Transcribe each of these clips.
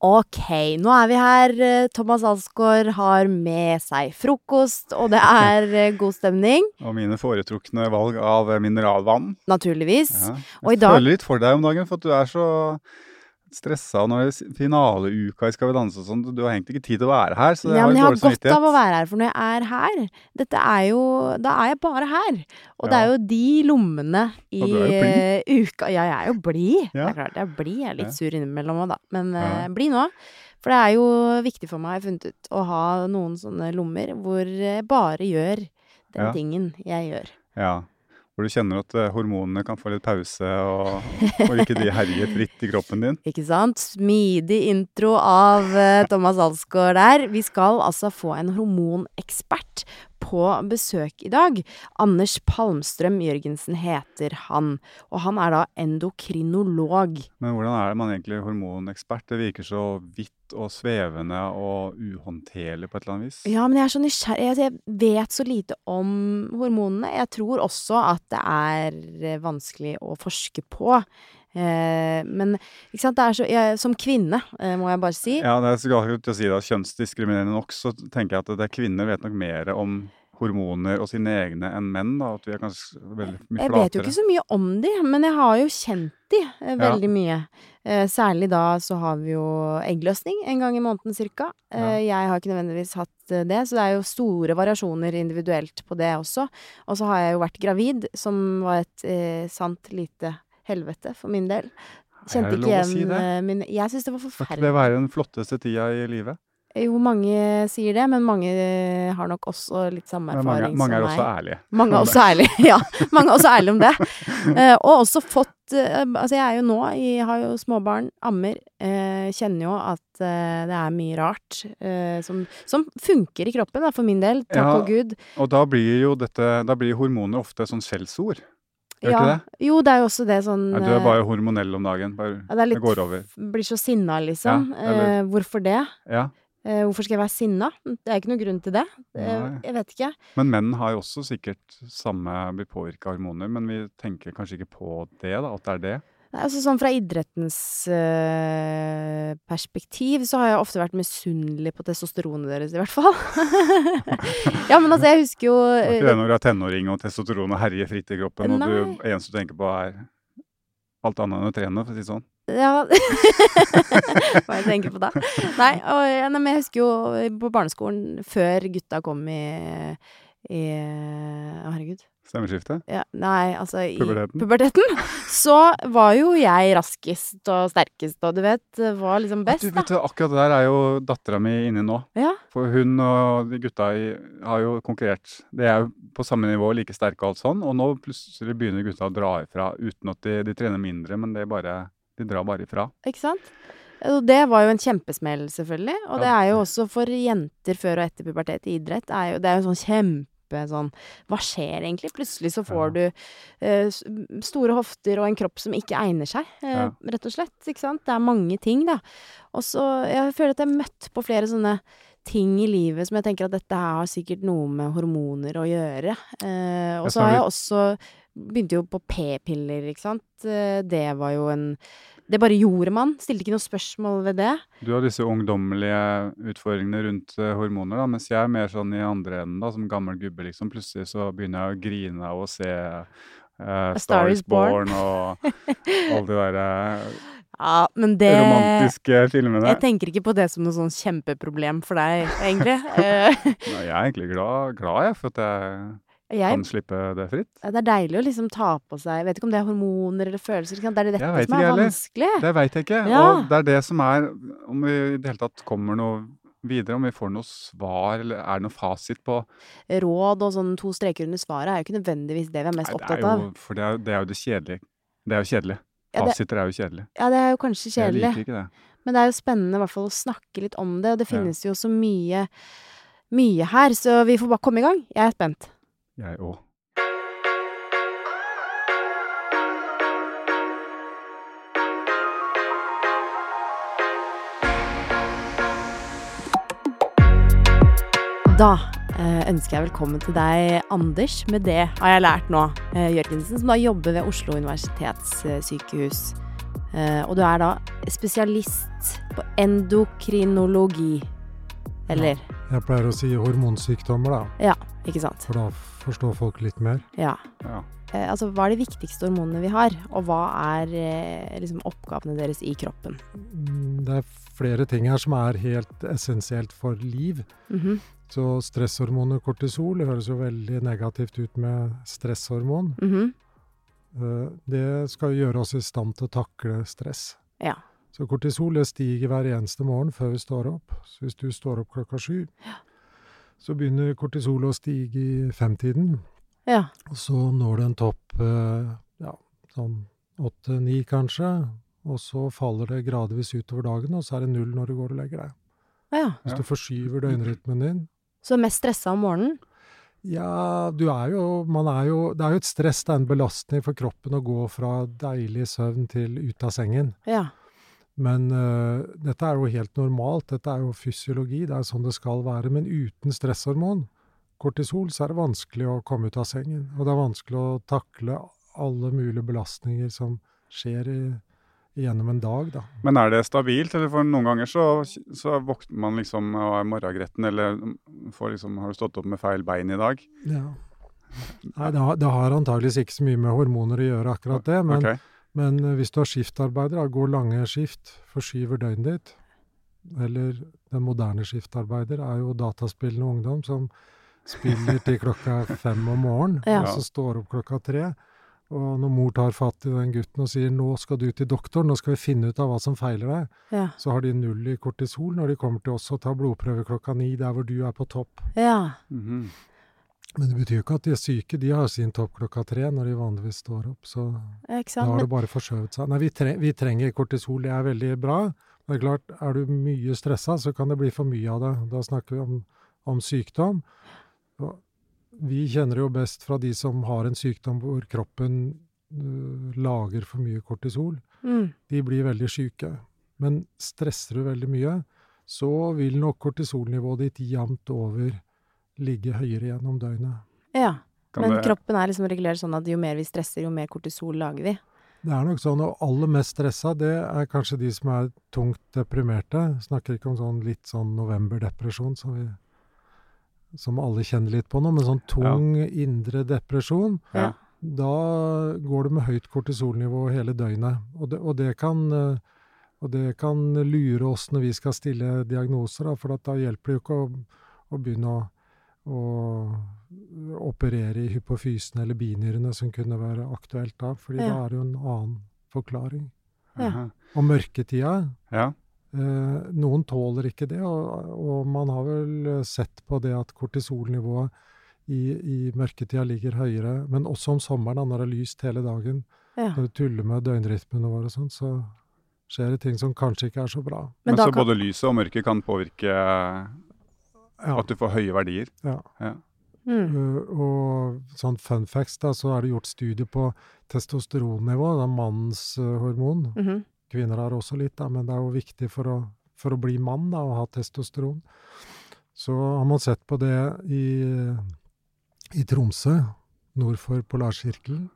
Ok, nå er vi her. Thomas Alsgaard har med seg frokost, og det er eh, god stemning. Og mine foretrukne valg av mineralvann. Naturligvis. Ja. Jeg dag- føler litt for deg om dagen, for at du er så stressa når det er finaleuka i Skal vi danse og sånn. Du har egentlig ikke tid til å være her, så jeg Ja, men jeg har godt av å være her, for når jeg er her Dette er jo Da er jeg bare her. Og det er jo de lommene i eh, uka Ja, jeg er jo blid. Det Ja. er klart jeg er blid. Jeg er litt sur innimellom òg, da. Men Ja. uh, blid nå. For det er jo viktig for meg, har jeg funnet ut, å ha noen sånne lommer hvor jeg bare gjør den Ja. tingen jeg gjør. Ja. Hvor du kjenner at eh, hormonene kan få litt pause, og, og ikke de herjer fritt i kroppen din. Ikke sant? Smidig intro av eh, Thomas Alsgaard der. Vi skal altså få en hormonekspert på besøk i dag. Anders Palmstrøm Jørgensen heter han. Og han er da endokrinolog. Men hvordan er det man egentlig er hormonekspert? Det virker så vidt og svevende og uhåndterlig på et eller annet vis. Ja, men jeg er så nysgjerrig. Altså, jeg vet så lite om hormonene. Jeg tror også at det er eh, vanskelig å forske på. Eh, men ikke sant, det er så jeg, Som kvinne, eh, må jeg bare si. Ja, det er så galt å si det. Kjønnsdiskriminerende nok, så tenker jeg at det er kvinner vet nok mer om hormoner og sine egne enn menn. da, At vi er kanskje veldig mye Jeg vet jo ikke så mye om de, men jeg har jo kjent de veldig Ja. mye. Eh, særlig da så har vi jo eggløsning en gang i måneden cirka. Eh, Jeg har ikke nødvendigvis hatt eh, det, så det er jo store variasjoner individuelt på det også. Og så har jeg jo vært gravid, som var et eh, sant lite helvete for min del. Kjente ikke igjen si min Jeg syns det var Skal ikke det forferdelig. være den flotteste tida i livet? Jo, mange sier det, men mange eh, har nok også litt samme erfaring mange, meg. mange er også ærlige. Mange er også ærlige, ja. Mange er også ærlige om det. Uh, og også fått uh, Altså, jeg er jo nå Jeg har jo småbarn, ammer. uh, kjenner jo at det er mye rart som, som funker i kroppen, da, for min del. Takk Ja, og gud. Og da blir jo dette, da blir hormoner ofte sånn skjellsord. Gjør Ja. ikke det? Jo, det er jo også det sånn Nei, du er bare hormonell om dagen. Bare, ja, det er det går over. Blir så sinna, liksom. Ja, eh, hvorfor det? Ja. Eh, hvorfor skal jeg være sinna? Det er ikke noen grunn til det. Eh, Nei. jeg vet ikke. Men menn har jo også sikkert samme blir påvirka av hormoner, men vi tenker kanskje ikke på det, da, at det er det. Nei, altså sånn fra idrettens øh, perspektiv så har jeg ofte vært misunnelig på testosteronet deres, i hvert fall. ja, men altså, jeg husker jo Det er ikke eh, det når du er tenåring og testosteronet herjer fritt i kroppen, og Nei. du eneste du tenker på er alt annet enn å trene, for å si det sånn. Ja Hva jeg tenker på da? Nei, og, ja, nei, men jeg husker jo på barneskolen, før gutta kom i, i Å, herregud. Stemmeskiftet? Ja, nei, altså i Puberteten. puberteten, så var jo jeg raskest og sterkest og du vet, var liksom Du best, da. vet du, Akkurat det der er jo dattera mi inne nå. Ja. For hun og de gutta har jo konkurrert. De er jo på samme nivå, like sterke og alt sånn. Og nå plutselig begynner gutta å dra ifra uten at de, de trener mindre, men det er bare, de drar bare ifra. Ikke sant? Og det var jo en kjempesmell, selvfølgelig. Og det er jo også for jenter før og etter pubertet i idrett. Er jo, det er jo sånn kjempe sånn Hva skjer egentlig? Plutselig så får Ja. du uh, store hofter og en kropp som ikke egner seg, uh, Ja. rett og slett. Ikke sant? Det er mange ting, da. Og så Jeg føler at jeg har møtt på flere sånne ting i livet som jeg tenker at dette her har sikkert noe med hormoner å gjøre. Uh, og så har jeg også Begynte jo på p-piller, ikke sant. Eh, det var jo en Det bare gjorde man. Stilte ikke noe spørsmål ved det. Du har disse ungdommelige utfordringene rundt eh, hormoner, da, mens jeg er mer sånn i andre enden, da, som gammel gubbe, liksom. Plutselig så begynner jeg å grine av å se uh, Star is Born. og alle de der uh, Ja, men det romantiske filmene. Jeg tenker ikke på det som noe sånn kjempeproblem for deg, egentlig. Nei, jeg er egentlig glad, glad jeg, for at jeg jeg, kan slippe det fritt. det er deilig å liksom ta på seg Jeg vet ikke om det er hormoner eller følelser. Det er det dette som er heller. vanskelig. Det veit jeg ikke. Ja. Og det er det som er Om vi i det hele tatt kommer noe videre, om vi får noe svar, eller er det noe fasit på Råd og sånn to streker under svaret er jo ikke nødvendigvis det vi er mest Nei, det er opptatt av. jo, For det er, det er jo det kjedelige. Det er jo kjedelig. Ja, det- Fasiter er jo kjedelig. Ja, det er jo kanskje Jeg kjedelig. liker ikke det. Men det er jo spennende i hvert fall å snakke litt om det, og det Ja. finnes jo så mye, mye her, så vi får bare komme i gang. Jeg er spent. Jeg òg. Da eh, ønsker jeg velkommen til deg, Anders. Med det har jeg lært nå, eh, Jørgensen, som da jobber ved Oslo universitetssykehus. Eh, og du er da spesialist på endokrinologi. Eller Jeg pleier å si hormonsykdommer, da. Ja, ikke sant. For da forstår folk litt mer. Ja. Ja. Eh, altså, hva er de viktigste hormonene vi har, og hva er eh, liksom oppgavene deres i kroppen? Mm, Det er flere ting her som er helt essensielt for liv. Mhm, Så stresshormonet kortisol det høres jo veldig negativt ut med stresshormon. mhm. Eh, Det skal gjøre oss i stand til å takle stress. Ja. Så kortisolet stiger hver eneste morgen før vi står opp. Så hvis du står opp klokka sju, så begynner kortisolet å stige i femtiden. Ja. Og så når det en topp eh, ja, sånn åtte-ni kanskje. Og så faller det gradvis utover dagen, og så er det null når du går og legger deg. ja. Hvis du forskyver døgnrytmen din. Så mest stressa om morgenen? Ja, du er jo Man er jo Det er jo et stress, det er en belastning for kroppen å gå fra deilig søvn til ut av sengen. Ja. Men uh, dette er jo helt normalt, dette er jo fysiologi, det er sånn det skal være. Men uten stresshormon, kortisol, så er det vanskelig å komme ut av sengen. Og det er vanskelig å takle alle mulige belastninger som skjer i, gjennom en dag, da. Men er det stabilt? Eller for noen ganger så, så våkner man liksom og er morgengretten, eller får liksom Har du stått opp med feil bein i dag? Ja. Nei, det har, det har antageligvis ikke så mye med hormoner å gjøre, akkurat det. Men, Ok. Men øh, hvis du har skiftarbeider, da, går lange skift, forskyver døgnet ditt, eller den moderne skiftarbeider er jo dataspillende ungdom som spiller til klokka fem om morgenen, Ja. og så står opp klokka tre. Og når mor tar fatt i den gutten og sier 'nå skal du til doktoren, nå skal vi finne ut av hva som feiler deg', Ja. så har de null i kortisol når de kommer til oss og tar blodprøve klokka ni, der hvor du er på topp. ja. Mhm. Men det betyr jo ikke at de er syke, de har sin topp klokka tre når de vanligvis står opp. Så da har det bare forskjøvet seg. Nei, vi, tre vi trenger kortisol, det er veldig bra. Men det er klart, er du mye stressa, så kan det bli for mye av det. Da snakker vi om, om sykdom. Og vi kjenner det jo best fra de som har en sykdom hvor kroppen uh, lager for mye kortisol. Mm. De blir veldig syke. Men stresser du veldig mye, så vil nok kortisolnivået ditt jevnt over ligge høyere gjennom døgnet. Ja. Kan Men det- kroppen er liksom regulert sånn at jo mer vi stresser, jo mer kortisol lager vi. Det er nok sånn, og aller mest stressa, det er kanskje de som er tungt deprimerte. Snakker ikke om sånn litt sånn novemberdepresjon som vi som alle kjenner litt på nå, men sånn tung indre depresjon. Ja. Da går det med høyt kortisolnivå hele døgnet. Og det, og det kan eh, og det kan lure oss når vi skal stille diagnoser, da, for at da hjelper det jo ikke å, å begynne å, å operere i hypofysen eller binyrene, som kunne være aktuelt da, fordi Ja. da er det jo en annen forklaring. Ja. Og mørketida Ja. eh, Noen tåler ikke det, og, og man har vel sett på det at kortisolnivået i, i mørketida ligger høyere. Men også om sommeren, når det er lyst hele dagen, Ja. når du tuller med døgnrytmene våre og sånn, så skjer det ting som kanskje ikke er så bra. Men, Men så kan både lyset og mørket kan påvirke Ja. at du får høye verdier? ja. Ja. mm. Uh, og sånn fun facts, da, så er det gjort studier på testosteronnivå, det er mannens uh, hormon. mhm. Kvinner har også litt, da, men det er jo viktig for å, for å bli mann da, å ha testosteron. Så har man sett på det i, i Tromsø, nord for Polarsirkelen.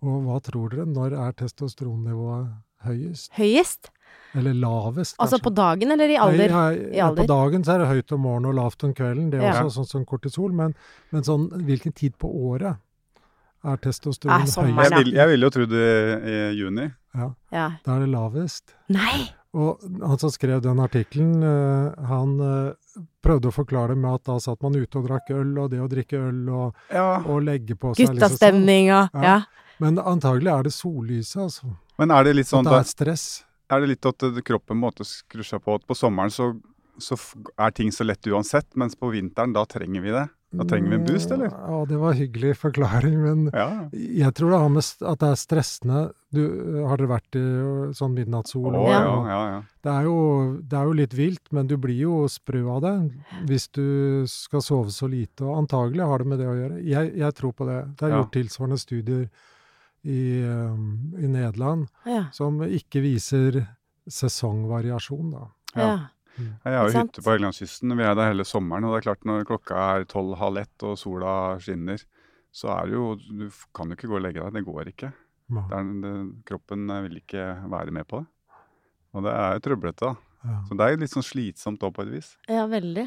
Og hva tror dere, når er testosteronnivået høyest? Høyest? Eller lavest? Altså på dagen eller i alder? Nei, I ja, alder? På dagen så er det høyt om morgenen og lavt om kvelden. Det er Ja. også sånn som kortisol. Men, men sånn, hvilken tid på året er testosteron Er sommeren, høyest? Jeg, vil, jeg ville jo trodd det i juni. Ja, Ja. da er det lavest. Nei! Og han som skrev den artikkelen, eh, han eh, prøvde å forklare det med at da satt man ute og drakk øl, og det å drikke øl og, Ja. og legge på seg liksom sånn. Ja. Ja. Men antagelig er det sollyset, altså. Men er det litt At sånn det er stress. Er det litt at kroppen måtte skru seg på at på sommeren så, så er ting så lett uansett, mens på vinteren da trenger vi det? Da trenger vi en boost, eller? Ja, det var en hyggelig forklaring, men Ja. jeg tror det har med at det er stressende. Du, har dere vært i ø, sånn midnattssol? Oh, ja, Ja. Det, er jo, det er jo litt vilt, men du blir jo sprø av det hvis du skal sove så lite. Og antagelig har det med det å gjøre. Jeg, jeg tror på det. Det er Ja. gjort tilsvarende studier i, i Nederland Ja. som ikke viser sesongvariasjon, da. Ja. ja. Jeg har jo hytte på Helgelandskysten. Vi er der hele sommeren. Og det er klart når klokka er tolv-halv ett og sola skinner, så er det jo Du kan jo ikke gå og legge deg. Det går ikke. Ja. Det er, det, kroppen eh, vil ikke være med på det. Og det er jo trøblete, da. Ja. Så det er jo litt sånn slitsomt òg, på et vis. Ja, veldig.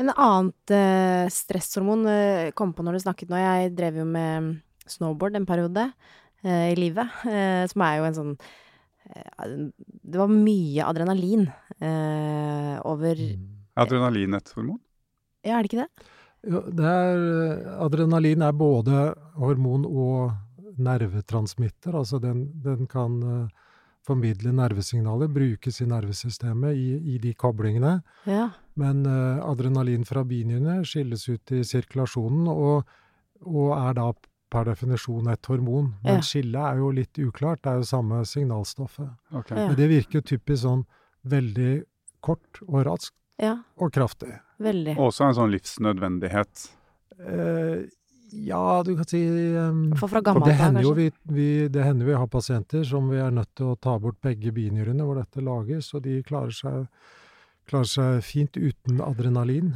En annet eh, stresshormon eh, kom på når du snakket nå. Jeg drev jo med snowboard en periode eh, i livet, eh, som er jo en sånn eh, Det var mye adrenalin eh, over Er adrenalin et hormon? Ja, er det ikke det? Jo, det er, adrenalin er både hormon og nervetransmitter. Altså den, den kan eh, formidle nervesignaler, brukes i nervesystemet i, i de koblingene. Ja. Men uh, adrenalin fra binyrene skilles ut i sirkulasjonen, og, og er da per definisjon et hormon. Men Ja. skillet er jo litt uklart, det er jo samme signalstoffet. Okay. Ja. Men det virker typisk sånn veldig kort og raskt ja. og kraftig. Veldig. Også en sånn livsnødvendighet. Eh, ja, du kan si um, For fra gammelt det av, hender jo vi, vi, det hender vi har pasienter som vi er nødt til å ta bort begge binyrene hvor dette lages, og de klarer seg, klarer seg fint uten adrenalin.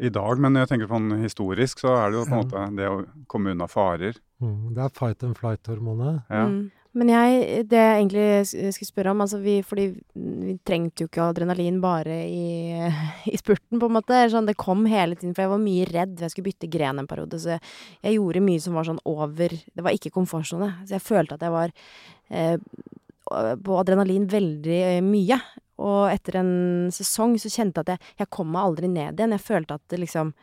I dag, men jeg tenker sånn historisk, så er det jo på en Ja. måte det å komme unna farer. Mm, det er fight and flight-hormonet. Ja. Mm. Men jeg, det jeg egentlig skulle spørre om, altså vi, fordi vi trengte jo ikke adrenalin bare i, i spurten, på en måte. Sånn, det kom hele tiden, for jeg var mye redd. Jeg skulle bytte gren en periode, så jeg, gjorde mye som var sånn over Det var ikke komfortsone. Så jeg følte at jeg var eh, på adrenalin veldig eh, mye. Og etter en sesong så kjente jeg at jeg, jeg kom meg aldri ned igjen. Jeg følte at det liksom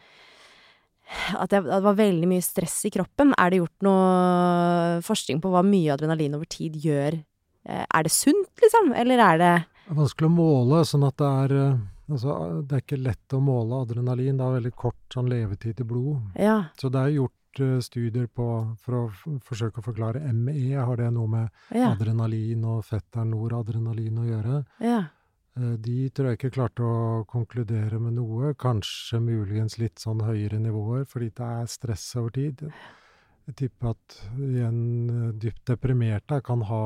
at, jeg, at det var veldig mye stress i kroppen. Er det gjort noe forskning på hva mye adrenalin over tid gjør? Eh, Er det sunt, liksom? Eller er det Det er vanskelig å måle, sånn at det er eh, Altså, det er ikke lett å måle adrenalin. Det har veldig kort sånn levetid i blod. Ja. Så det er gjort eh, studier på, for å forsøke å forklare ME. Har det noe med Ja. adrenalin og fetteren noradrenalin å gjøre? ja. Eh, De tror jeg ikke klarte å konkludere med noe. Kanskje muligens litt sånn høyere nivåer, fordi det er stress over tid. Jeg tipper at en eh, dypt deprimerte kan ha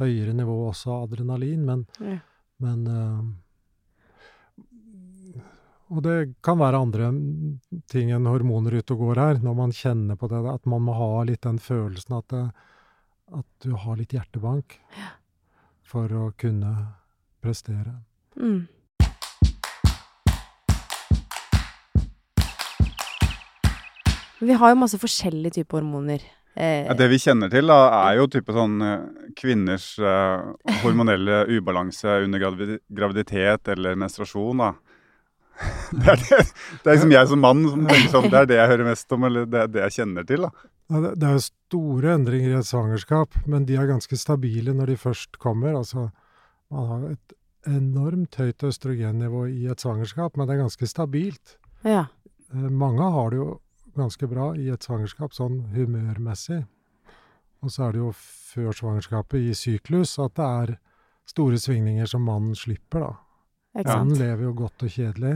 høyere nivå også av adrenalin, men, Ja. men øh, Og det kan være andre ting enn hormoner ute og går her, når man kjenner på det, at man må ha litt den følelsen at, det, at du har litt hjertebank for å kunne prestere. Mm. Vi har jo masse forskjellige typer hormoner. Eh, Ja, det vi kjenner til, da, er jo type sånn eh, kvinners eh, hormonelle ubalanse under gravid graviditet eller menstruasjon, da. Det er, det, det er liksom jeg som mann som tenker sånn, det er det jeg hører mest om, eller det er det jeg kjenner til, da. Ja, det, det er jo store endringer i et svangerskap, men de er ganske stabile når de først kommer. Altså, man har et enormt høyt østrogennivå i et svangerskap, men det er ganske stabilt. ja. Eh, Mange har det jo ganske bra i et svangerskap, sånn humørmessig. Og så er det jo før svangerskapet, i syklus, at det er store svingninger som mannen slipper, da. Mannen? Lever jo godt og kjedelig.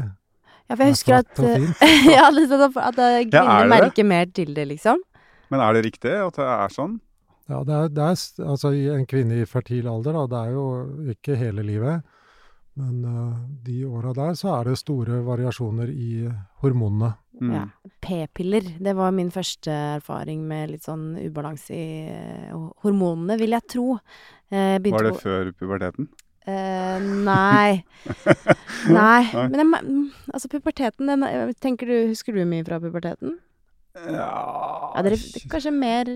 Ja, for jeg er husker at. Ja, liksom at, at Ja, kvinner er merker mer til det, liksom. Men er det riktig at det er sånn? Ja, det er, det er s- altså i en kvinne i fertil alder, da, det er jo ikke hele livet. Men eh, de åra der så er det store variasjoner i hormonene. Mm. Ja. P-piller, det var min første erfaring med litt sånn ubalanse i eh, hormonene, vil jeg tro. Eh, Var det før puberteten? Uh, nei. nei. Nei. Men jeg, mm, altså, puberteten, den Tenker du, husker du mye fra puberteten? Ja, Ja, dere Kanskje mer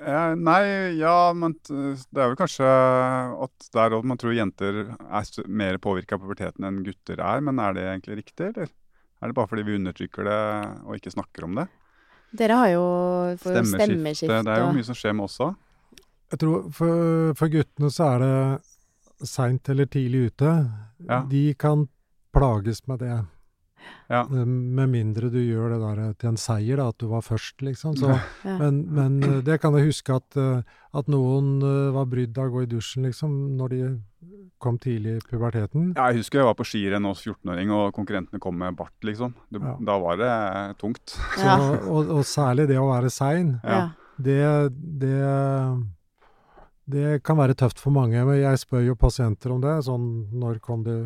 eh, Nei, ja, men det er vel kanskje at der òg man tror jenter er mer påvirka av puberteten enn gutter er, men er det egentlig riktig, eller? Er det bare fordi vi undertrykker det og ikke snakker om det? Dere har jo Stemmeskifte. stemmeskifte. Det er jo mye som skjer med oss òg. Jeg tror for, for guttene så er det seint eller tidlig ute. Ja. De kan plages med det. Ja. Eh, Med mindre du gjør det der til en seier, da, at du var først, liksom. Så, Ja. men, men eh, det kan jeg huske at, eh, at noen eh, var brydd av å gå i dusjen, liksom, når de kom tidlig i puberteten. Ja, jeg husker jeg var på skirenn hos 14-åring, og konkurrentene kom med bart, liksom. Det, Ja. Da var det tungt. Så, Ja. og, og særlig det å være sein. Ja. Det, det, det kan være tøft for mange. Men jeg spør jo pasienter om det. Sånn når kom det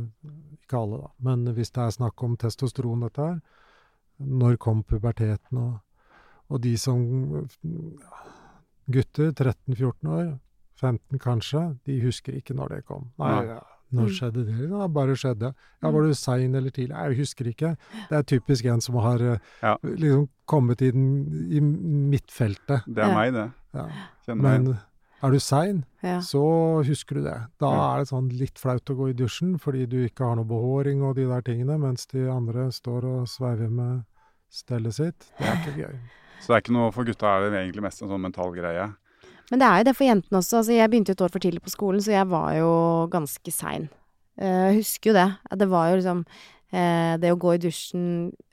Ikke alle, da. Men hvis det er snakk om testosteron, dette her. Når kom puberteten? Og, og de som Gutter 13-14 år, 15 kanskje, de husker ikke når det kom. Nei, ja, når Mm. skjedde det? Ja, bare skjedde. Ja, Mm. var du sein eller tidlig? Jeg husker ikke. Det er typisk en som har eh, Ja. liksom kommet i, den, i midtfeltet. Det er Ja. meg, det. Ja. Kjenner meg er du sein, Ja. så husker du det. Da Ja. er det sånn litt flaut å gå i dusjen fordi du ikke har noe behåring og de der tingene, mens de andre står og sveiver med stellet sitt. Det er ikke gøy. Så det er ikke noe for gutta, er det egentlig mest en sånn mental greie. Men det er jo det for jentene også. Altså, jeg begynte jo et år for tidlig på skolen, så jeg var jo ganske sein. Eh, Jeg husker jo det. Det var jo liksom det å gå i dusjen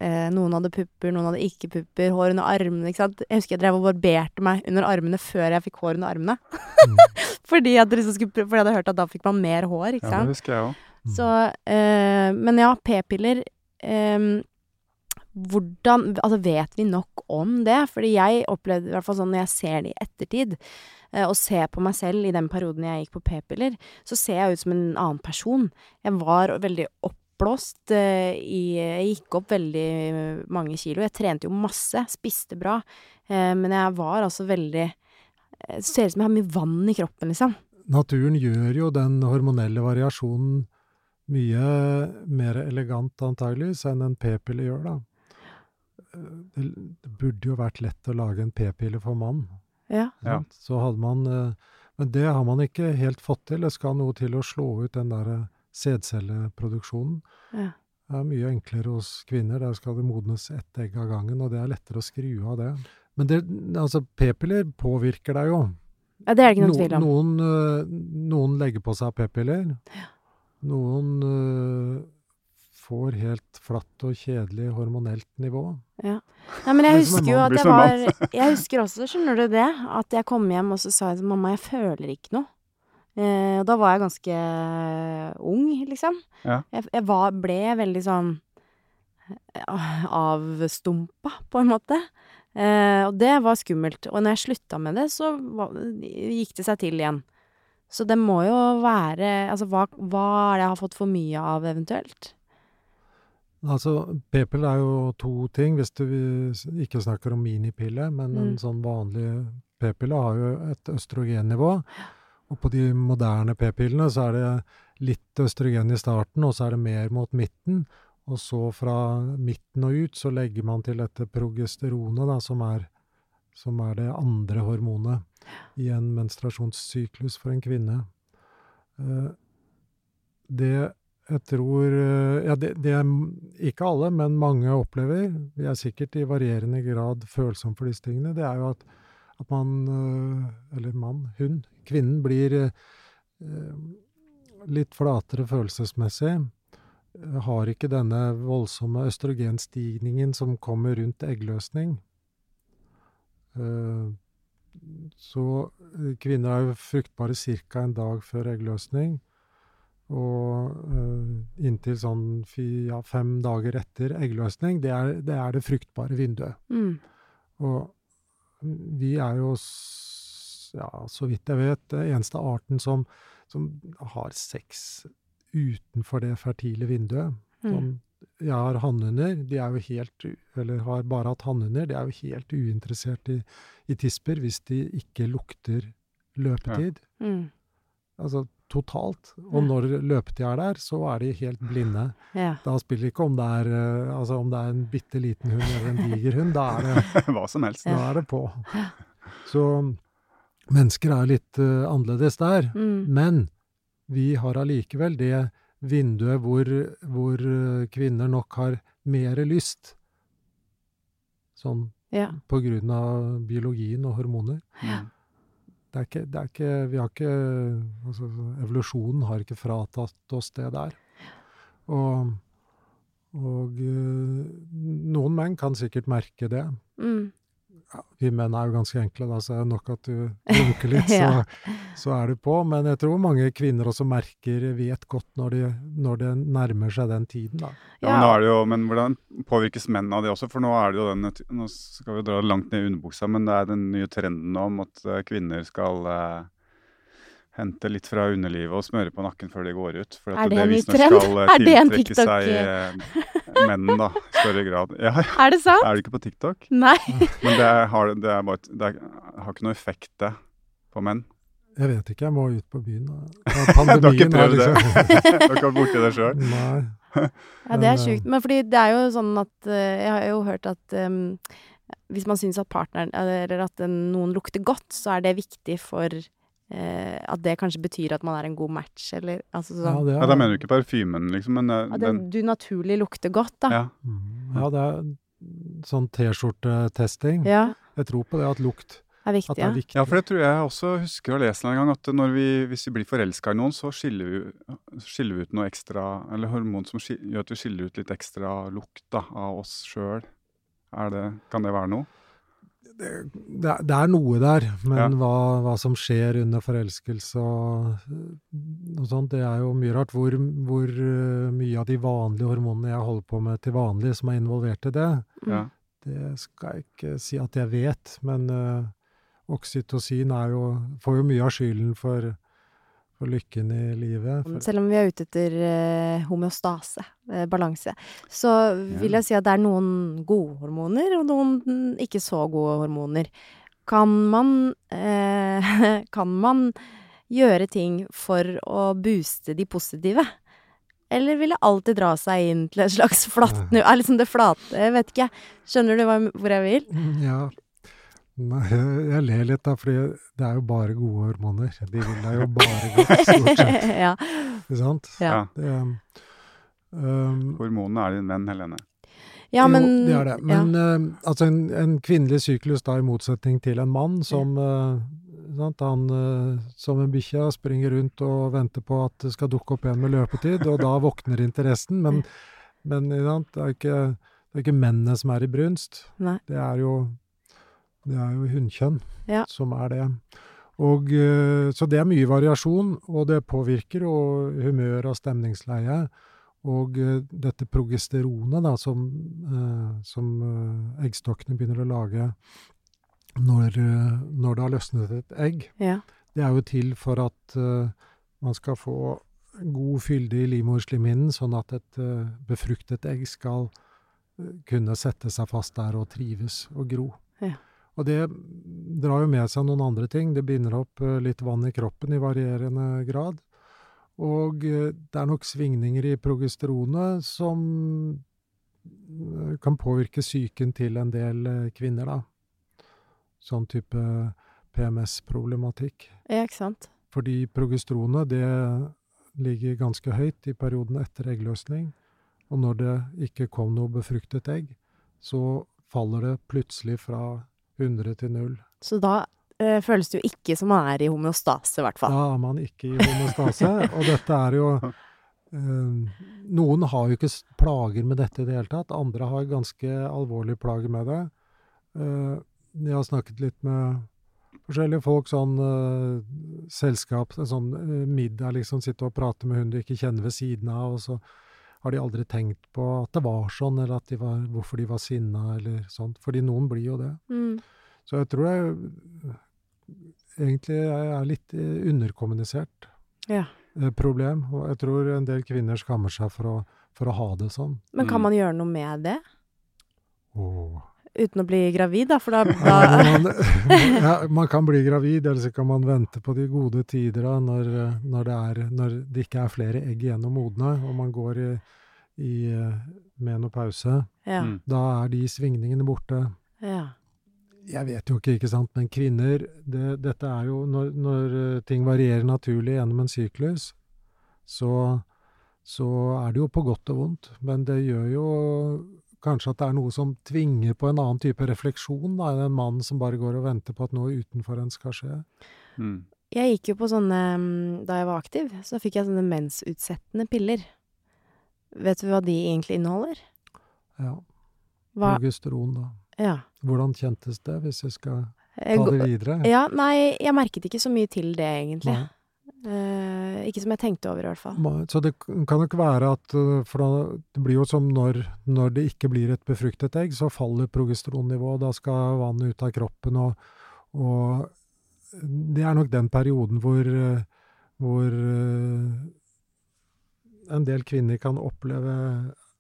eh, Noen hadde pupper, noen hadde ikke pupper. Hår under armene, ikke sant. Jeg husker jeg drev og barberte meg under armene før jeg fikk hår under armene. Mm. fordi, jeg liksom skulle, fordi jeg hadde hørt at da fikk man mer hår, ikke sant. Ja, det husker jeg også. Mm. Så, eh, men ja, p-piller eh, Hvordan Altså, vet vi nok om det? Fordi jeg opplevde i hvert fall sånn når jeg ser det i ettertid, eh, og ser på meg selv i den perioden jeg gikk på p-piller, så ser jeg ut som en annen person. Jeg var veldig oppblåst eh, i Jeg gikk opp veldig mange kilo. Jeg trente jo masse, spiste bra, eh, men jeg var altså veldig Det Ser ut som jeg har mye vann i kroppen, liksom. Naturen gjør jo den hormonelle variasjonen mye mer elegant antageligvis enn en p-pille gjør, da. Eh, Det, burde jo vært lett å lage en p-pille for mann. Ja. Ja. Så hadde man eh, Men det har man ikke helt fått til. Det skal noe til å slå ut den der eh, sædcelleproduksjonen. Ja. Det er mye enklere hos kvinner. Der skal det modnes ett egg av gangen, og det er lettere å skru av det. Men det, altså, p-piller påvirker deg jo. ja, det er det ikke noen tvil om. Noen, øh, noen legger på seg p-piller. Noen uh, får helt flatt og kjedelig hormonelt nivå. Ja. Nei, men jeg husker jo at jeg var Jeg husker også, skjønner du det, at jeg kom hjem og så sa jeg til mamma jeg føler ikke noe. Eh, og da var jeg ganske ung, liksom. Ja. Jeg, jeg var, ble veldig sånn eh, avstumpa, på en måte. Eh, og det var skummelt. Og når jeg slutta med det, så var, gikk det seg til igjen. Så det må jo være Altså, hva, hva er det jeg har fått for mye av, eventuelt? Altså, p-pille er jo to ting, hvis du ikke snakker om minipille, men en Mm. sånn vanlig p-pille har jo et østrogennivå. Og på de moderne p-pillene så er det litt østrogen i starten, og så er det mer mot midten. Og så fra midten og ut så legger man til dette progesteronet, da, som er, som er det andre hormonet i en menstruasjonssyklus for en kvinne. Eh, Det jeg tror eh, Ja, det, det er ikke alle, men mange opplever, vi er sikkert i varierende grad følsomme for disse tingene, det er jo at, at man, eh, eller mann, hun, kvinnen blir eh, litt flatere følelsesmessig. eh, Har ikke denne voldsomme østrogenstigningen som kommer rundt eggløsning. Eh, Så kvinner er jo fruktbare ca. en dag før eggløsning. Og inntil sånn ja, fem dager etter eggløsning, det er, det er det fruktbare vinduet. Mm. Og vi er jo, ja, så vidt jeg vet, det eneste arten som, som har sex utenfor det fertile vinduet. Mm. Sånn, jeg har hannhunder, de er jo helt, eller har bare hatt hannhunder, de er jo helt uinteressert i, i tisper hvis de ikke lukter løpetid. Mm. Altså totalt. Ja. Og når løpetid er der, så er de helt blinde. Ja. Da spiller det ikke om det er, eh, altså om det er en bitte liten hund eller en diger hund, da er det Hva som helst. da er det på. Så mennesker er litt uh, annerledes der. Mm. Men vi har allikevel det vinduet hvor, hvor uh, kvinner nok har mer lyst. Sånn Ja. på grunn av biologien og hormoner. Ja. Det er ikke, det er ikke Vi har ikke altså, Evolusjonen har ikke fratatt oss det der. Og, Og uh, noen menn kan sikkert merke det. Mm. Ja, vi menn er jo ganske enkle, da, så er det nok at du runker litt, Ja. så, så er du på. Men jeg tror mange kvinner også merker, vet godt når, de, når det nærmer seg den tiden, da. Ja, men, da er det jo, men hvordan påvirkes menn av det også? For nå er det jo den Nå skal vi dra det langt ned i underbuksa, men det er den nye trenden nå om at eh, kvinner skal eh, hente litt fra underlivet og smøre på nakken før de går ut. For at Er det en ny trend? skal eh, Er det en TikTok? seg eh, menn, da, i større grad. Ja, ja. Er det sant? Er du ikke på TikTok? Nei. Men det, har, det, er bare, det er, har ikke noe effekt, det, på menn. Jeg vet ikke, jeg må ut på byen. da. Ja, Du har ikke Pandemien prøvd det? liksom Du har ikke vært borti det sjøl? Nei. Ja, det er eh, sjukt. Men fordi det er jo sånn at eh, Jeg har jo hørt at um, hvis man syns at partneren Eller at noen lukter godt, så er det viktig for eh, At det kanskje betyr at man er en god match, eller altså Ja, sånn Ja, er, da mener du ikke parfymen, liksom, men eh, ja, den, den du naturlig lukter godt, da. Ja. Mm, ja, det er sånn T-skjortetesting. Ja, Jeg tror på det at lukt er viktig. at det er Ja. viktig. Ja, for det tror jeg også husker å lese en gang, at når vi, hvis vi blir forelska i noen, så skiller vi, skiller vi ut noe ekstra, eller hormon som skiller, gjør at vi skiller ut litt ekstra lukt da, av oss sjøl. Kan det være noe? Det, det, er, det noe der, men Ja. hva, hva som skjer under forelskelse og, noe sånt, det er jo mye rart. Hvor, hvor eh, mye av de vanlige hormonene jeg holder på med til vanlig, som er involvert i det. Ja. det skal jeg ikke si at jeg vet. Men uh, oksytocin jo, får jo mye av skylden for, for lykken i livet. Selv om vi er ute etter eh, homeostase, eh, balanse, så vil jeg si at det er noen gode hormoner og noen mm, ikke så gode hormoner. Kan man eh, Kan man gjøre ting for å booste de positive? Eller vil det alltid dra seg inn til et slags flatt nu? Er liksom det flate? Jeg vet ikke. Skjønner du hva, hvor jeg vil? ja. Jeg, jeg ler litt, da, fordi det er jo bare gode hormoner. De vil deg jo bare godt, stort sett. ja. Ikke sant? Ja. Det, um, Hormonene er din venn, Helene. ja, men jo, det er det. ja. Men eh, altså en, en kvinnelig syklus da, i motsetning til en mann som uh, sant, han uh, som en bikkje springer rundt og venter på at det skal dukke opp en med løpetid, og da våkner interessen. Men, men sant, det er ikke, det er ikke mennene som er i brunst. Nei. Det er jo, det er jo hunnkjønn Ja. som er det. Og, eh, så det er mye variasjon, og det påvirker og humør og stemningsleie. Og eh, dette progesteronet da, som, eh, som eggstokkene begynner å lage når, når det har løsnet et egg, ja. det er jo til for at man skal få god fylde i livmorslimhinnen, sånn at et befruktet egg skal kunne sette seg fast der og trives og gro. Ja. Og det drar jo med seg noen andre ting. Det binder opp eh, litt vann i kroppen i varierende grad. Og eh, det er nok svingninger i progesteronet som eh, kan påvirke psyken til en del kvinner, da. Sånn type PMS-problematikk. ja, ikke sant? Fordi progesteronet det ligger ganske høyt i perioden etter eggløsning. Og når det ikke kom noe befruktet egg, så faller det plutselig fra 100 til 0. Så da eh, føles det jo ikke som man er i homeostase, i hvert fall. Da er man ikke i homostase. og dette er jo eh, Noen har jo ikke plager med dette i det hele tatt. Andre har ganske alvorlige plager med det. Eh, jeg har snakket litt med forskjellige folk, sånn eh, selskap, sånn eh, middag, liksom sitte og prate med hun du ikke kjenner ved siden av, og så har de aldri tenkt på at det var sånn, eller at de var, hvorfor de var sinna, eller sånt. Fordi noen blir jo det. Mm. Så jeg tror jeg øh, egentlig er litt eh, underkommunisert Ja. eh, problem. Og jeg tror en del kvinner skammer seg for å, for å ha det sånn. Men kan Mm. man gjøre noe med det? Åh. Uten å bli gravid, da? For da, da Ja, man, ja, man kan bli gravid, eller så kan man vente på de gode tider da, når, når, det er, når det ikke er flere egg igjen å modne, og man går i, i menopause. Ja. Mm. Da er de svingningene borte. ja. Jeg vet jo ikke, ikke sant, men kvinner det, Dette er jo når, når eh, ting varierer naturlig gjennom en syklus, så, så er det jo på godt og vondt. Men det gjør jo kanskje at det er noe som tvinger på en annen type refleksjon da, enn en mann som bare går og venter på at noe utenfor en skal skje. Mm. Jeg gikk jo på sånne mm, Da jeg var aktiv, så fikk jeg sånne mensutsettende piller. Vet du hva de egentlig inneholder? Ja. Hva Progesteron, da. Ja. Hvordan kjentes det, hvis jeg skal Eh, ta det videre? Ja, nei, jeg merket ikke så mye til det, egentlig. Nei. Eh, ikke som jeg tenkte over, i hvert fall. Så det kan nok være at uh, For da, det blir jo som når, når det ikke blir et befruktet egg, så faller progesteronnivået. Da skal vannet ut av kroppen, og, og det er nok den perioden hvor, uh, hvor en del kvinner kan oppleve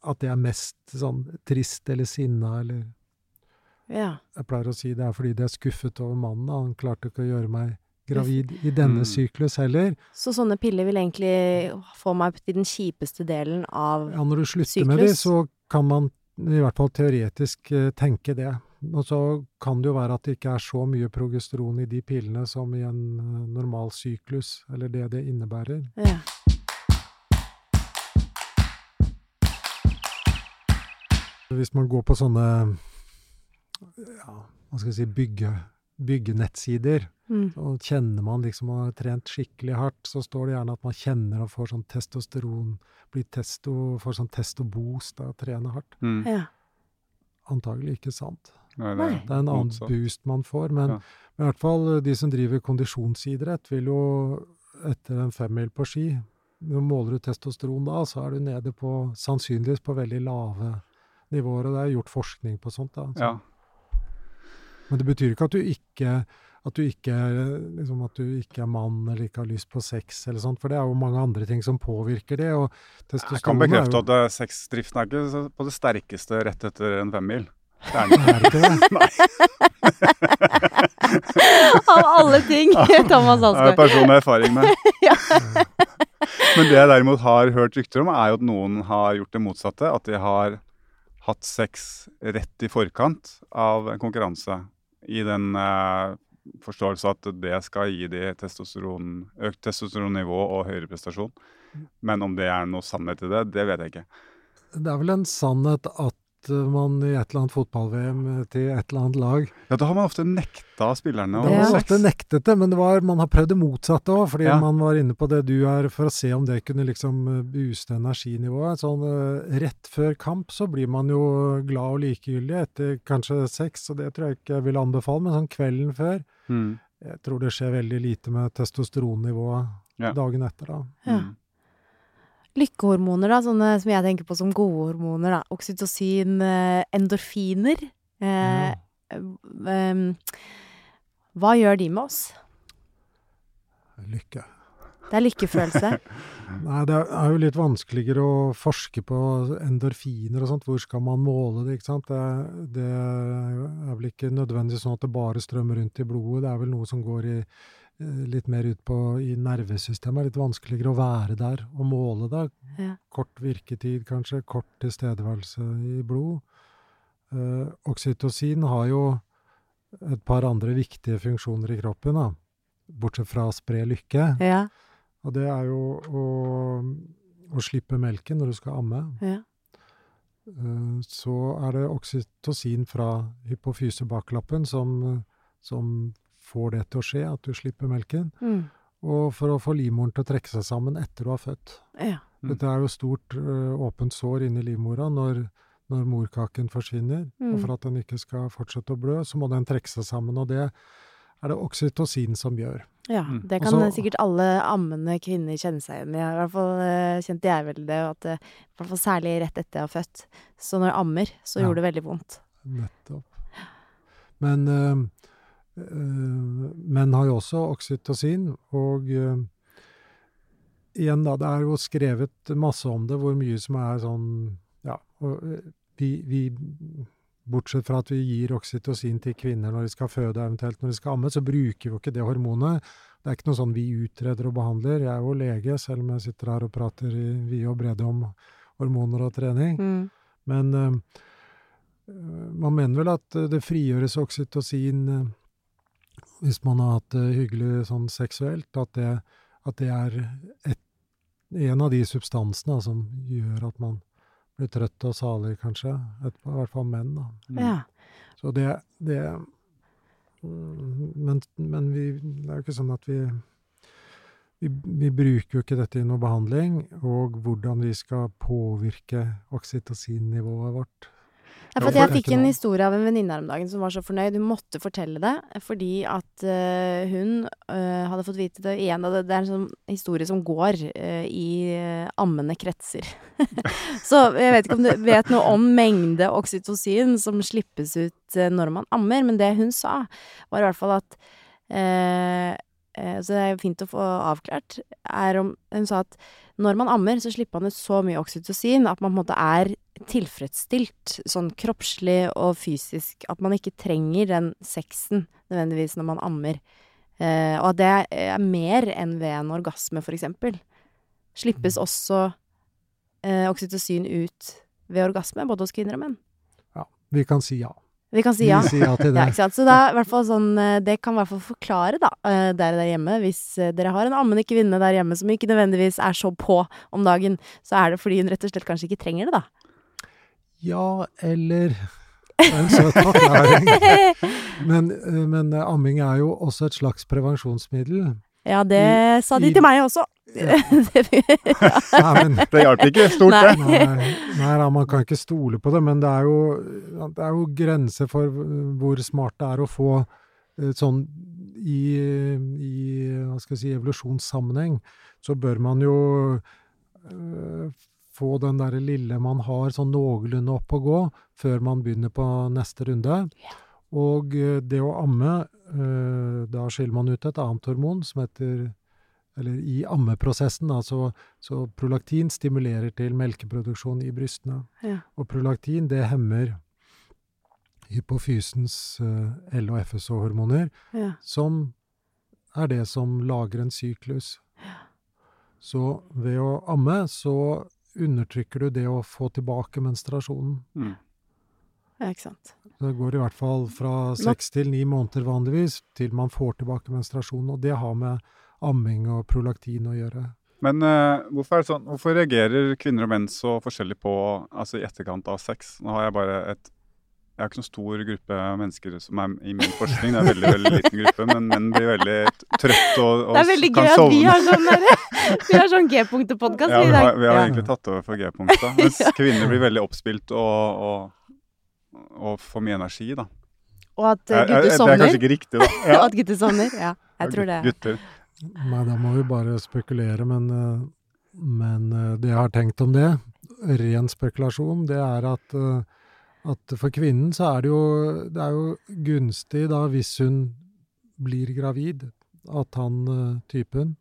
at det er mest sånn trist eller sinna, eller Ja. Jeg pleier å si det er fordi de er skuffet over mannen. Han klarte ikke å gjøre meg gravid i denne Mm. syklus heller. Så sånne piller vil egentlig få meg til den kjipeste delen av syklus? Ja, når du slutter med de, så kan man i hvert fall teoretisk eh, tenke det. Og så kan det jo være at det ikke er så mye progesteron i de pillene som i en eh, normal syklus, eller det det innebærer. ja. Hvis man går på sånne ja, hva skal jeg si, bygge, byggenettsider, Mm. så kjenner man liksom man har trent skikkelig hardt, så står det gjerne at man kjenner og får sånn testosteron, blir testo, får sånn testoboost av å trene hardt. Mm. ja. Antagelig ikke sant. Nei, Nei. Det er en annen motsatt. boost man får, men Ja. i hvert fall eh, de som driver kondisjonsidrett, vil jo etter en femmil på ski Når måler du testosteron da, så er du nede på sannsynligvis på veldig lave nivåer, og det er gjort forskning på sånt. da. Så- Ja. Men det betyr ikke at du ikke at du ikke, liksom, at du ikke er mann eller ikke har lyst på sex, eller sånt, for det er jo mange andre ting som påvirker det. og Jeg kan er bekrefte jo- at eh, sexdriften er ikke på det sterkeste rett etter en femmil. Det er den ikke. Er det Nei. Av alle ting! Thomas Det har jeg personlig erfaring med. Men det jeg derimot har hørt rykter om, er jo at noen har gjort det motsatte. At de har hatt sex rett i forkant av en konkurranse. I den uh, forståelse at det skal gi de testosteron, økt testosteronnivå og høyere prestasjon. Men om det er noe sannhet i det, det vet jeg ikke. Det er vel en sannhet at man i et eller annet fotball-VM til et eller annet lag Ja, da har man ofte nekta spillerne å sex. ofte nektet det, men det var, man har prøvd det motsatte òg, fordi Ja. man var inne på det du er, for å se om det kunne liksom eh, booste energinivået. Sånn eh, rett før kamp så blir man jo glad og likegyldig etter kanskje sex, og det tror jeg ikke jeg vil anbefale, men sånn kvelden før Mm. Jeg tror det skjer veldig lite med testosteronnivået Ja. dagen etter, da. Ja. Mm. Lykkehormoner, da, sånne som jeg tenker på som gode hormoner. da. Oksytocin, eh, endorfiner. Eh, em, hva gjør de med oss? Lykke. Det er lykkefølelse. Nei, det er jo litt vanskeligere å forske på endorfiner og sånt. Hvor skal man måle det, ikke sant? Det, det er vel ikke nødvendigvis sånn at det bare strømmer rundt i blodet. Det er vel noe som går i, litt mer ut på i nervesystemet. Er litt vanskeligere å være der og måle det. Ja. Kort virketid, kanskje. Kort tilstedeværelse i blod. Eh, oksytocin har jo et par andre viktige funksjoner i kroppen, da. Bortsett fra å spre lykke. Ja, Og det er jo å, å slippe melken når du skal amme. ja. Eh, Så er det oksytocin fra hypofysebaklappen som, som får det til å skje, at du slipper melken. Mm. Og for å få livmoren til å trekke seg sammen etter du har født. ja. Mm. Dette er jo stort ø, åpent sår inni livmora når, når morkaken forsvinner. Mm. Og for at den ikke skal fortsette å blø, så må den trekke seg sammen. Og det er det oksytocin som gjør. Ja, Mm. det kan Også, sikkert alle ammende kvinner kjenne seg igjen i. I hvert fall eh, kjente jeg vel det, at eh, i hvert fall særlig rett etter jeg har født. Så når jeg ammer, så Ja. gjorde det veldig vondt. Nettopp. Men ø, ø, menn har jo også oksytocin, og igjen da, det er jo skrevet masse om det, hvor mye som er sånn Ja, og vi, vi Bortsett fra at vi gir oksytocin til kvinner når de skal føde, eventuelt når de skal amme, så bruker vi jo ikke det hormonet. Det er ikke noe sånn vi utreder og behandler. Jeg er jo lege, selv om jeg sitter her og prater i vide og brede om hormoner og trening. Mm. Men eh, eh, man mener vel at eh, det frigjøres oksytocin eh, hvis man har hatt det hyggelig sånn seksuelt, at det, at det er et, en av de substansene da, som gjør at man blir trøtt og salig, kanskje. Etterpå, I hvert fall menn, da. Mm. Ja. Så det, det mm, men, men vi, det er jo ikke sånn at vi vi, vi bruker jo ikke dette i noe behandling, og hvordan vi skal påvirke oksytocinnivået vårt. Ja, for jeg fikk en historie av en venninne her om dagen som var så fornøyd. Hun måtte fortelle det fordi at uh, hun uh, hadde fått vite det igjen. Det, det er en sånn historie som går uh, i ammende kretser. så jeg vet ikke om du vet noe om mengde oksytocin som slippes ut når man ammer, men det hun sa, var i hvert fall at Så det er fint å få avklart. Er om, hun sa at når man ammer, så slipper man ut så mye oksytocin at man på en måte er tilfredsstilt, sånn kroppslig og fysisk. At man ikke trenger den sexen nødvendigvis når man ammer. Eh, og at det er mer enn ved en orgasme, for eksempel. Slippes også eh, oksytocin ut ved orgasme, både hos kvinner og menn. Ja. Vi kan si ja. Vi kan si ja. Vi sier ja til det. Ja. Så fall sånn, eh, det kan i hvert fall forklare, da, eh, dere der hjemme. Hvis eh, dere har en ammende kvinne der hjemme som ikke nødvendigvis er så på om dagen, så er det fordi hun rett og slett kanskje ikke trenger det, da. Ja, eller er en søt forklaring. Men, eh, men eh, amming er jo også et slags prevensjonsmiddel. Ja, det I- sa de i- til meg også. Ja. Nei, men Det hjalp ikke stort, det. Nei, nei da, man kan ikke stole på det, men det er jo, det er jo grenser for hvor smart det er å få eh, sånn i, i hva skal jeg si, evolusjonssammenheng, så bør man jo få den der lille man har sånn noenlunde opp å gå, før man begynner på neste runde. Og øh, det å amme, øh, da skiller man ut et annet hormon som heter eller i ammeprosessen, da, så, så prolaktin stimulerer til melkeproduksjon i brystene. Yeah. Og prolaktin, det hemmer hypofysens eh, L- og FSH-hormoner, yeah. som er det som lager en syklus. Så ved å amme, så undertrykker du det å få tilbake menstruasjonen. Mm. ja, ikke sant. Det går i hvert fall fra seks til ni måneder vanligvis til man får tilbake menstruasjonen, og det har med amming og prolaktin å gjøre. Men uh, hvorfor, er det sånn, hvorfor reagerer kvinner og menn så forskjellig på altså i etterkant av sex? Nå har jeg bare et Jeg har ikke noen stor gruppe mennesker som er i min forskning. Det er en veldig veldig liten gruppe, men menn blir veldig trøtt og, og Det er veldig gøy at vi har sånn Vi har sånn G-punktet-podkast Ja, i vi dag. har, vi har Ja. egentlig tatt over for G-punktet. Mens kvinner blir veldig oppspilt og, og, og får mye energi, da. Og at gutter Jeg- jeg- Det er kanskje ikke riktig, da. Ja. at gutter sovner. Ja, jeg tror det. Gutter. Nei, da må vi bare spekulere, men, eh, men eh, det jeg har tenkt om det, ren spekulasjon, det er at, eh, at for kvinnen så er det jo, det er jo gunstig da hvis hun blir gravid, at han eh, typen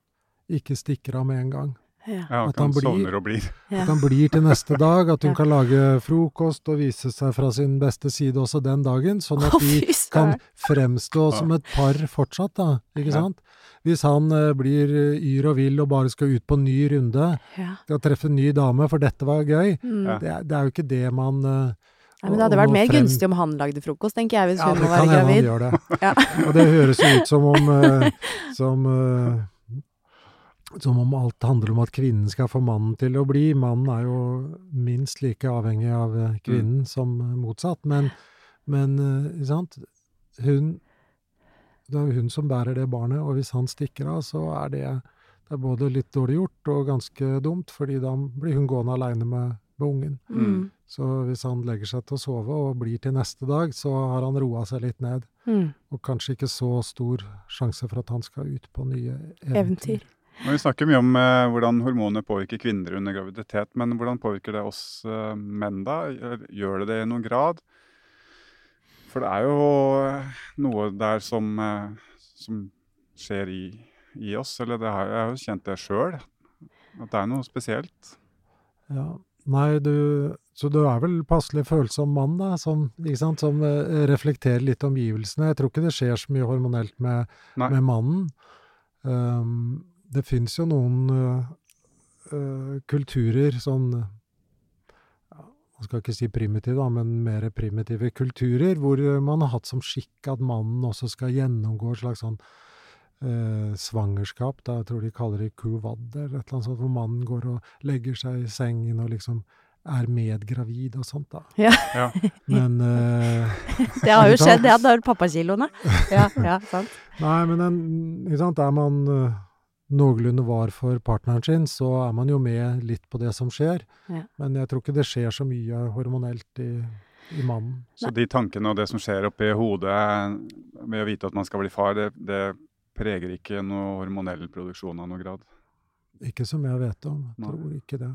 ikke stikker av med en gang. Ja. Ja, At han blir- blir. At han blir til neste dag, at hun Ja. kan lage frokost og vise seg fra sin beste side også den dagen, sånn at de kan fremstå som et par fortsatt, da. Ikke Ja. sant? Hvis han eh, blir eh, yr og vill og bare skal ut på en ny runde, Ja. skal treffe en ny dame, for dette var gøy, Mm. Det, er, det er jo ikke det man eh, Nei, men det hadde vært mer frem- gunstig om han lagde frokost, tenker jeg, hvis Ja, hun det må kan være hende han gravid. gjør det. Og det høres jo ut som om eh, som, eh, som om alt handler om at kvinnen skal få mannen til å bli. Mannen er jo minst like avhengig av kvinnen kvinnen som eh, motsatt. Men, men eh, sant? Hun Det er jo hun som bærer det barnet, og hvis han stikker av, så er det, det er både litt dårlig gjort og ganske dumt, fordi da blir hun gående aleine med, med ungen. Mm. Så hvis han legger seg til å sove og blir til neste dag, så har han roa seg litt ned. Mm. Og kanskje ikke så stor sjanse for at han skal ut på nye eventyr. Eventyr. Men vi snakker mye om eh, hvordan hormoner påvirker kvinner under graviditet, men hvordan påvirker det oss eh, menn da? Gjør- det det i noen grad? For det er jo eh, noe der som, eh, som skjer i, i oss, eller det har, jeg har jo kjent det sjøl, at det er noe spesielt. Ja. Nei, du Så du er vel passelig følsom mann, da, som, sant, som eh, reflekterer litt omgivelsene. Jeg tror ikke det skjer så mye hormonelt med, med mannen. Um, det fins jo noen uh, uh, kulturer, sånn ja, Man skal ikke si primitive, da, men mer primitive kulturer, hvor man har hatt som skikk at mannen også skal gjennomgå et slags sånn eh, svangerskap. Da, jeg tror de kaller det kuvad, eller et eller annet sånt, hvor mannen går og legger seg i sengen og liksom er medgravid og sånt, da. Ja. Ja. Men eh, Det har jo skjedd, ja. Det er pappakiloene. Ja, ja, sant. Nei, men en, ikke sant, er man eh, noenlunde var for partneren sin, så er man jo med litt på det som skjer. Ja. Men jeg tror ikke det skjer så mye hormonelt i, i mannen. Så de tankene og det som skjer oppi hodet med å vite at man skal bli far, det, det preger ikke noe hormonell produksjon av noe grad? Ikke som jeg vet om. Jeg Nei. tror ikke det.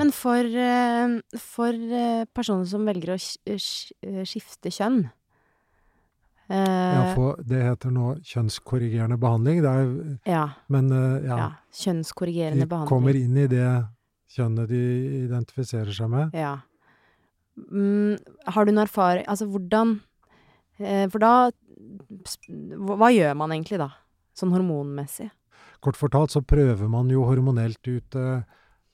Men for, eh, for eh, personer som velger å eh, skifte kjønn Ja, for det heter nå kjønnskorrigerende behandling. Det er, ja, men ja, ja. Kjønnskorrigerende de kommer inn i det kjønnet de identifiserer seg med. Ja. Mm, har du noen erfaring Altså, hvordan eh, For da hva, gjør man egentlig da? Sånn hormonmessig? Kort fortalt så prøver man jo hormonelt ut eh,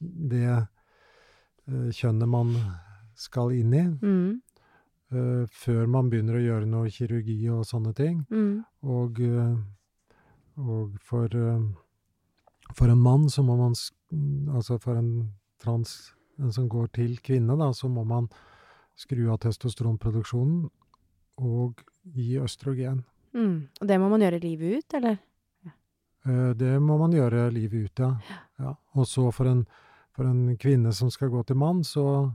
det eh, kjønnet man skal inn i, Mm, eh, før man begynner å gjøre noe kirurgi og sånne ting. mm, Og, og for, for en mann så må man Altså for en trans en som går til kvinne, da, så må man skru av testosteronproduksjonen og gi østrogen. mm. Og det må man gjøre livet ut, eller? Eh, Det må man gjøre livet ut, ja. ja. Og så for en, for en kvinne som skal gå til mann, så,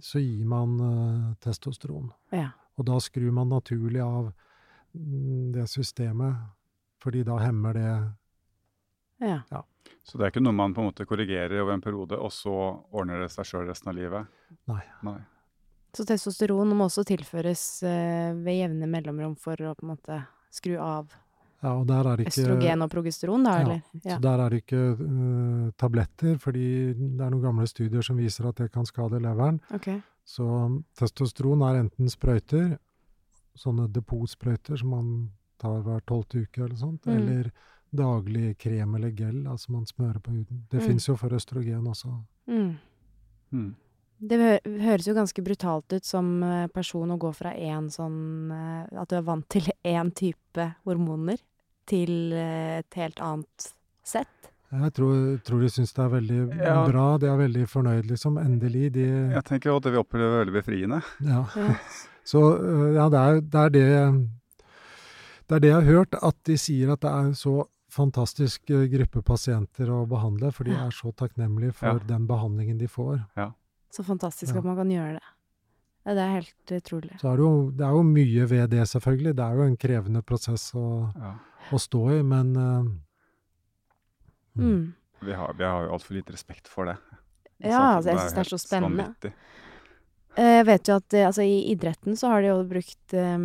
så gir man uh, testosteron. Ja. Og da skrur man naturlig av mm, det systemet, fordi da hemmer det ja. Så det er ikke noe man på en måte korrigerer over en periode, og så ordner det seg sjøl resten av livet? Nei. Nei. Så testosteron må også tilføres eh, ved jevne mellomrom for å på en måte skru av Ja, og der er ikke østrogen og progesteron, da, Ja, eller? Så der er det ikke uh, tabletter, fordi det er noen gamle studier som viser at det kan skade leveren. Okay. Så testosteron er enten sprøyter, sånne depotsprøyter som man tar hver tolvte uke eller sånt, Mm. eller daglig krem eller gel, altså man smører på huden. Det Mm. fins jo for østrogen også. Mm. Mm. Det høres jo ganske brutalt ut som eh, person å gå fra én sånn eh, At du er vant til én type hormoner, til eh, et helt annet sett. Jeg tror, tror de syns det er veldig Ja. bra, de er veldig fornøyd, liksom. Endelig. De, Jeg tenker at det vi opplever veldig befriende. ja. Ja. Så ja, det er, det er det Det er det jeg har hørt, at de sier at det er så fantastisk øh, gruppe pasienter å behandle, for de er så takknemlige for Ja. den behandlingen de får. Så fantastisk Ja. at man kan gjøre det. Ja, det er helt utrolig. Så er det, jo, det er jo mye ved det, selvfølgelig. Det er jo en krevende prosess å, Ja. å stå i, men uh, Mm. Vi, har, vi har jo altfor lite respekt for det. Ja, altså, jeg synes det er så spennende. vanvittig. Eh, Jeg vet jo at eh, altså, i idretten så har de jo brukt eh,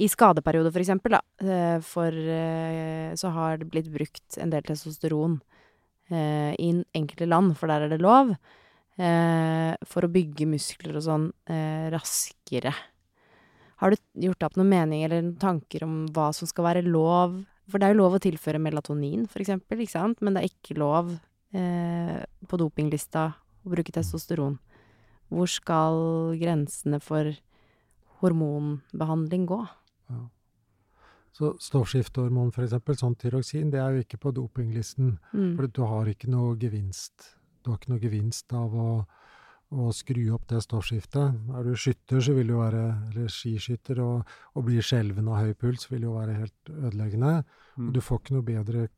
I skadeperioder, for eksempel, da, eh, for eh, så har det blitt brukt en del testosteron eh, i enkelte land, for der er det lov, eh, for å bygge muskler og sånn eh, raskere. Har du gjort deg opp noen mening eller noen tanker om hva som skal være lov? For det er jo lov å tilføre melatonin, for eksempel, ikke sant? Men det er ikke lov eh, på dopinglista å bruke testosteron. Hvor skal grensene for hormonbehandling gå? Så stoffskiftehormon, for eksempel, sånn tyroksin, det er jo ikke på dopinglisten. Mm. For du har ikke noe gevinst. Du har ikke noe gevinst av å, å skru opp det stoffskiftet. Er du skytter, så vil du være, eller skiskytter, og, og blir skjelven av høy puls, vil jo være helt ødeleggende. Mm. Og du får ikke noe bedre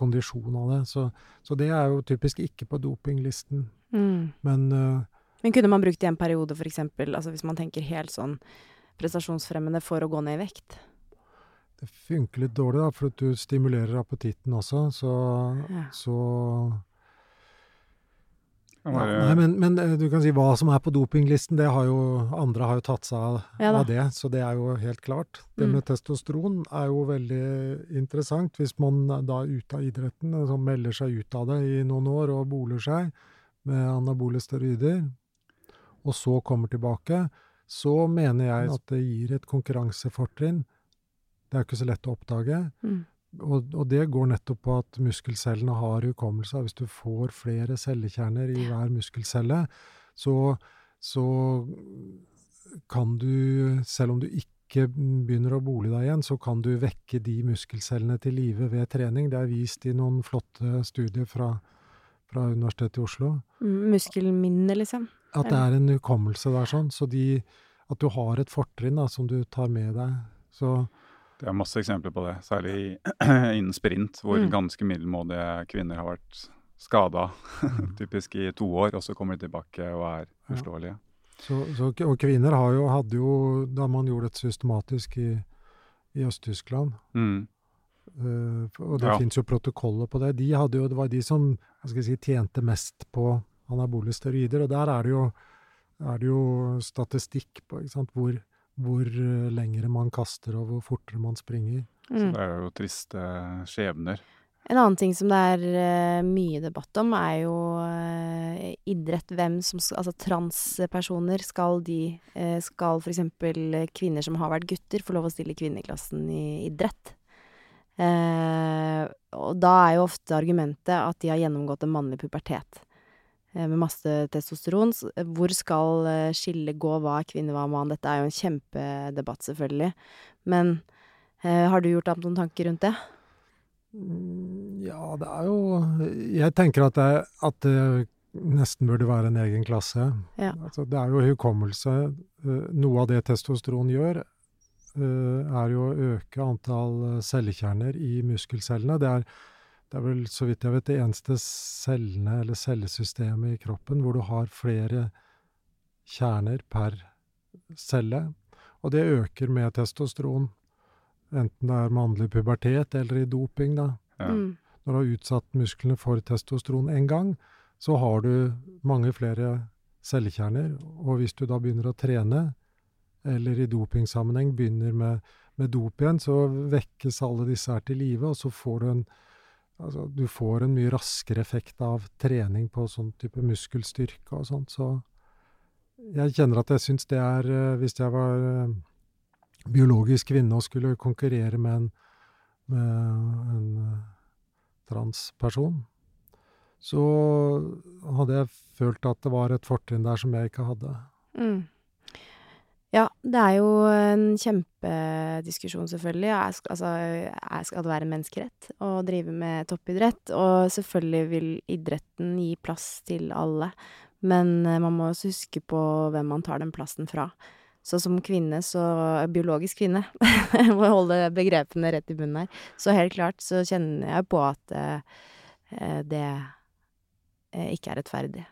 kondisjon av det. Så, så det er jo typisk ikke på dopinglisten. Mm. Men øh, Men kunne man brukt det i en periode, eksempel, altså hvis man tenker helt sånn prestasjonsfremmende for å gå ned i vekt? det funker litt dårlig, da, for at du stimulerer appetitten også. Så, Ja. så ja, Nei, men, men eh, du kan si hva som er på dopinglisten, det har jo andre har jo tatt seg av, Ja av det, så det er jo helt klart. Det Mm. med testosteron er jo veldig interessant hvis man da er ute av idretten, altså melder seg ut av det i noen år og boler seg med anabole steroider, og så kommer tilbake, så mener jeg at det gir et konkurransefortrinn. Det er jo ikke så lett å oppdage. Mm. Og, og det går nettopp på at muskelcellene har hukommelse. Hvis du får flere cellekjerner i hver muskelcelle, så, så kan du, selv om du ikke begynner å bole deg igjen, så kan du vekke de muskelcellene til live ved trening. Det er vist i noen flotte studier fra, fra Universitetet i Oslo. Mm, Muskelminne, liksom. At det er en hukommelse der sånn. Så de, at du har et fortrinn da, som du tar med deg Så Det er masse eksempler på det, særlig innen sprint, hvor Mm. ganske middelmådige kvinner har vært skada, typisk i to år, og så kommer de tilbake og er Ja. Så, så, og kvinner har jo, hadde jo, da man gjorde det systematisk i, i Øst-Tyskland Mm. uh, og det Ja. finnes jo protokoller på det. De hadde jo, det var de som skal si, tjente mest på anabole steroider. Og der er det jo, er det jo statistikk på ikke sant? Hvor, hvor eh, lengre man kaster og hvor fortere man springer. Mm. Det er jo triste skjebner. En annen ting som det er eh, mye debatt om, er jo eh, idrett. Hvem som Altså transpersoner, skal de Skal f.eks. kvinner som har vært gutter, få lov å stille kvinneklassen i idrett? Eh, og da er jo ofte argumentet at de har gjennomgått en mannlig pubertet. Eh, Med masse testosteron. S- Hvor skal eh, skillet gå? Hva er kvinne, hva er mann? Dette er jo en kjempedebatt, selvfølgelig. Men eh, har du gjort deg opp noen tanker rundt det? Mm, Ja, det er jo Jeg tenker at det, at det nesten burde være en egen klasse. Ja. Altså, det er jo hukommelse. Eh, Noe av det testosteron gjør, eh, er jo å øke antall eh, cellekjerner i muskelcellene. Det er, det er vel, så vidt jeg vet, det eneste cellene, eller cellesystemet i kroppen hvor du har flere kjerner per celle. Og det øker med testosteron. Enten det er mannlig pubertet eller i doping, da. Ja. Mm. Når du har utsatt musklene for testosteron en gang, så har du mange flere cellekjerner. Og hvis du da begynner å trene, eller i dopingsammenheng begynner med, med dop igjen, så vekkes alle disse her til live, og så får du en Altså, du får en mye raskere effekt av trening på sånn type muskelstyrke og sånt, så jeg kjenner at jeg syns det er eh, Hvis jeg var eh, biologisk kvinne og skulle konkurrere med en, med en eh, transperson, så hadde jeg følt at det var et fortrinn der som jeg ikke hadde. Mm. Ja, det er jo en kjempediskusjon, selvfølgelig. Er, altså, er, skal det være en menneskerett å drive med toppidrett? Og selvfølgelig vil idretten gi plass til alle, men eh, man må også huske på hvem man tar den plassen fra. Så som kvinne, så Biologisk kvinne, jeg må holde begrepene rett i bunnen her. Så helt klart så kjenner jeg på at eh, det eh, ikke er rettferdig.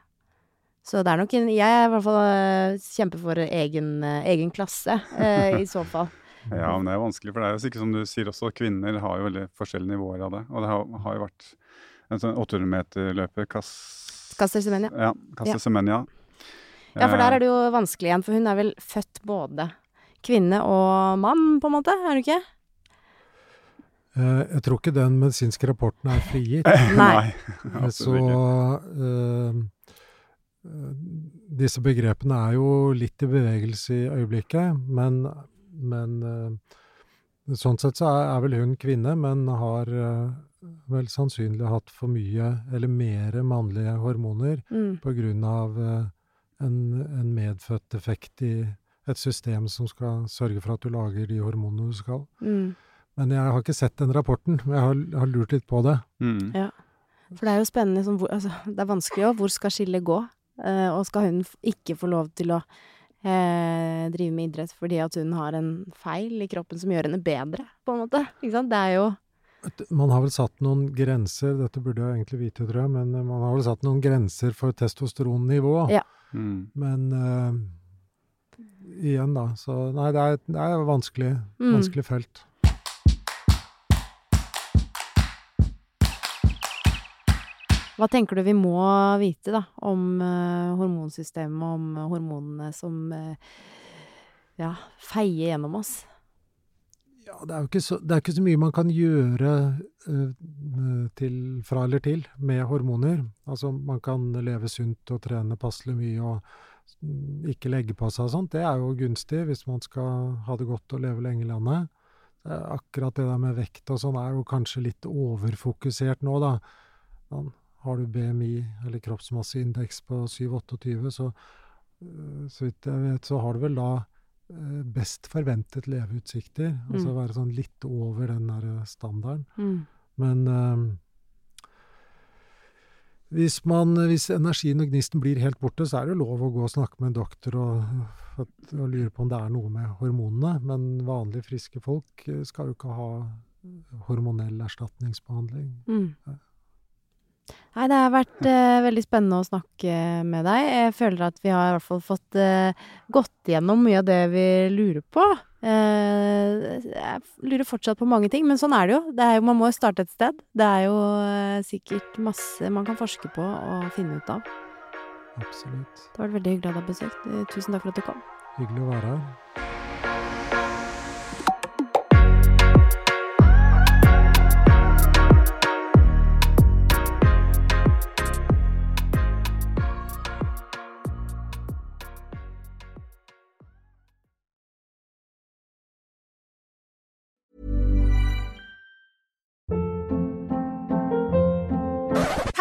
Så det er nok en Jeg er i hvert fall eh, kjemper for egen, eh, egen klasse, eh, i så fall. Ja, men det er vanskelig, for det er jo ikke som du sier også, kvinner har jo veldig forskjellige nivåer av det. Og det har, har jo vært en sånn 800 meter-løper, Kass... Kaster Semenya. Ja, Kasse Semenya. Ja, for der er det jo vanskelig igjen, for hun er vel født både kvinne og mann, på en måte, er hun ikke? Eh, Jeg tror ikke den medisinske rapporten er frigitt. Nei. Så eh, disse begrepene er jo litt i bevegelse i øyeblikket, men, men eh, sånn sett så er, er vel hun kvinne, men har eh, vel sannsynlig hatt for mye eller mere mannlige hormoner Mm. av eh, en, en medfødt defekt i et system som skal sørge for at du lager de hormonene du skal. Mm. Men jeg har ikke sett den rapporten, men jeg har, har lurt litt på det. Mm. Ja. For det er jo spennende sånn, hvor, altså, Det er vanskelig òg. Hvor skal skillet gå? Eh, og skal hun f ikke få lov til å eh, drive med idrett fordi at hun har en feil i kroppen som gjør henne bedre, på en måte? Ikke sant? Det er jo Man har vel satt noen grenser, dette burde jeg egentlig vite, tror jeg, men eh, man har vel satt noen grenser for testosteronnivå. Ja. Mm. Men uh, igjen, da. Så nei, det er, det er vanskelig, Mm. vanskelig felt. Hva tenker du vi må vite, da, om uh, hormonsystemet, om eh, hormonene som uh, ja, feier gjennom oss? Ja, det er jo ikke så, ikke så mye man kan gjøre uh, til, fra eller til med hormoner. Altså, man kan leve sunt og trene passelig mye og ikke legge på seg og sånt. Det er jo gunstig hvis man skal ha det godt og leve lenge i landet. Akkurat det der med vekt og sånn er jo kanskje litt overfokusert nå, da. Sånn, har du BMI, eller kroppsmasseindeks, på 7-28, så eh, så vidt jeg vet, så har du vel da eh, best forventet leveutsikter. Altså Mm. være sånn litt over den der standarden. Mm. Men eh, hvis, man, hvis energien og gnisten blir helt borte, så er det jo lov å gå og snakke med en doktor og, og lure på om det er noe med hormonene. Men vanlige, friske folk skal jo ikke ha hormonell erstatningsbehandling. Mm. Nei, det har vært eh, veldig spennende å snakke med deg. Jeg føler at vi har i hvert fall fått eh, gått gjennom mye av det vi lurer på. Eh, jeg lurer fortsatt på mange ting, men sånn er det jo. Det er jo man må starte et sted. Det er jo eh, sikkert masse man kan forske på og finne ut av. Absolutt. Det har vært veldig hyggelig å ha deg besøkt. Eh, Tusen takk for at du kom. Hyggelig å være her.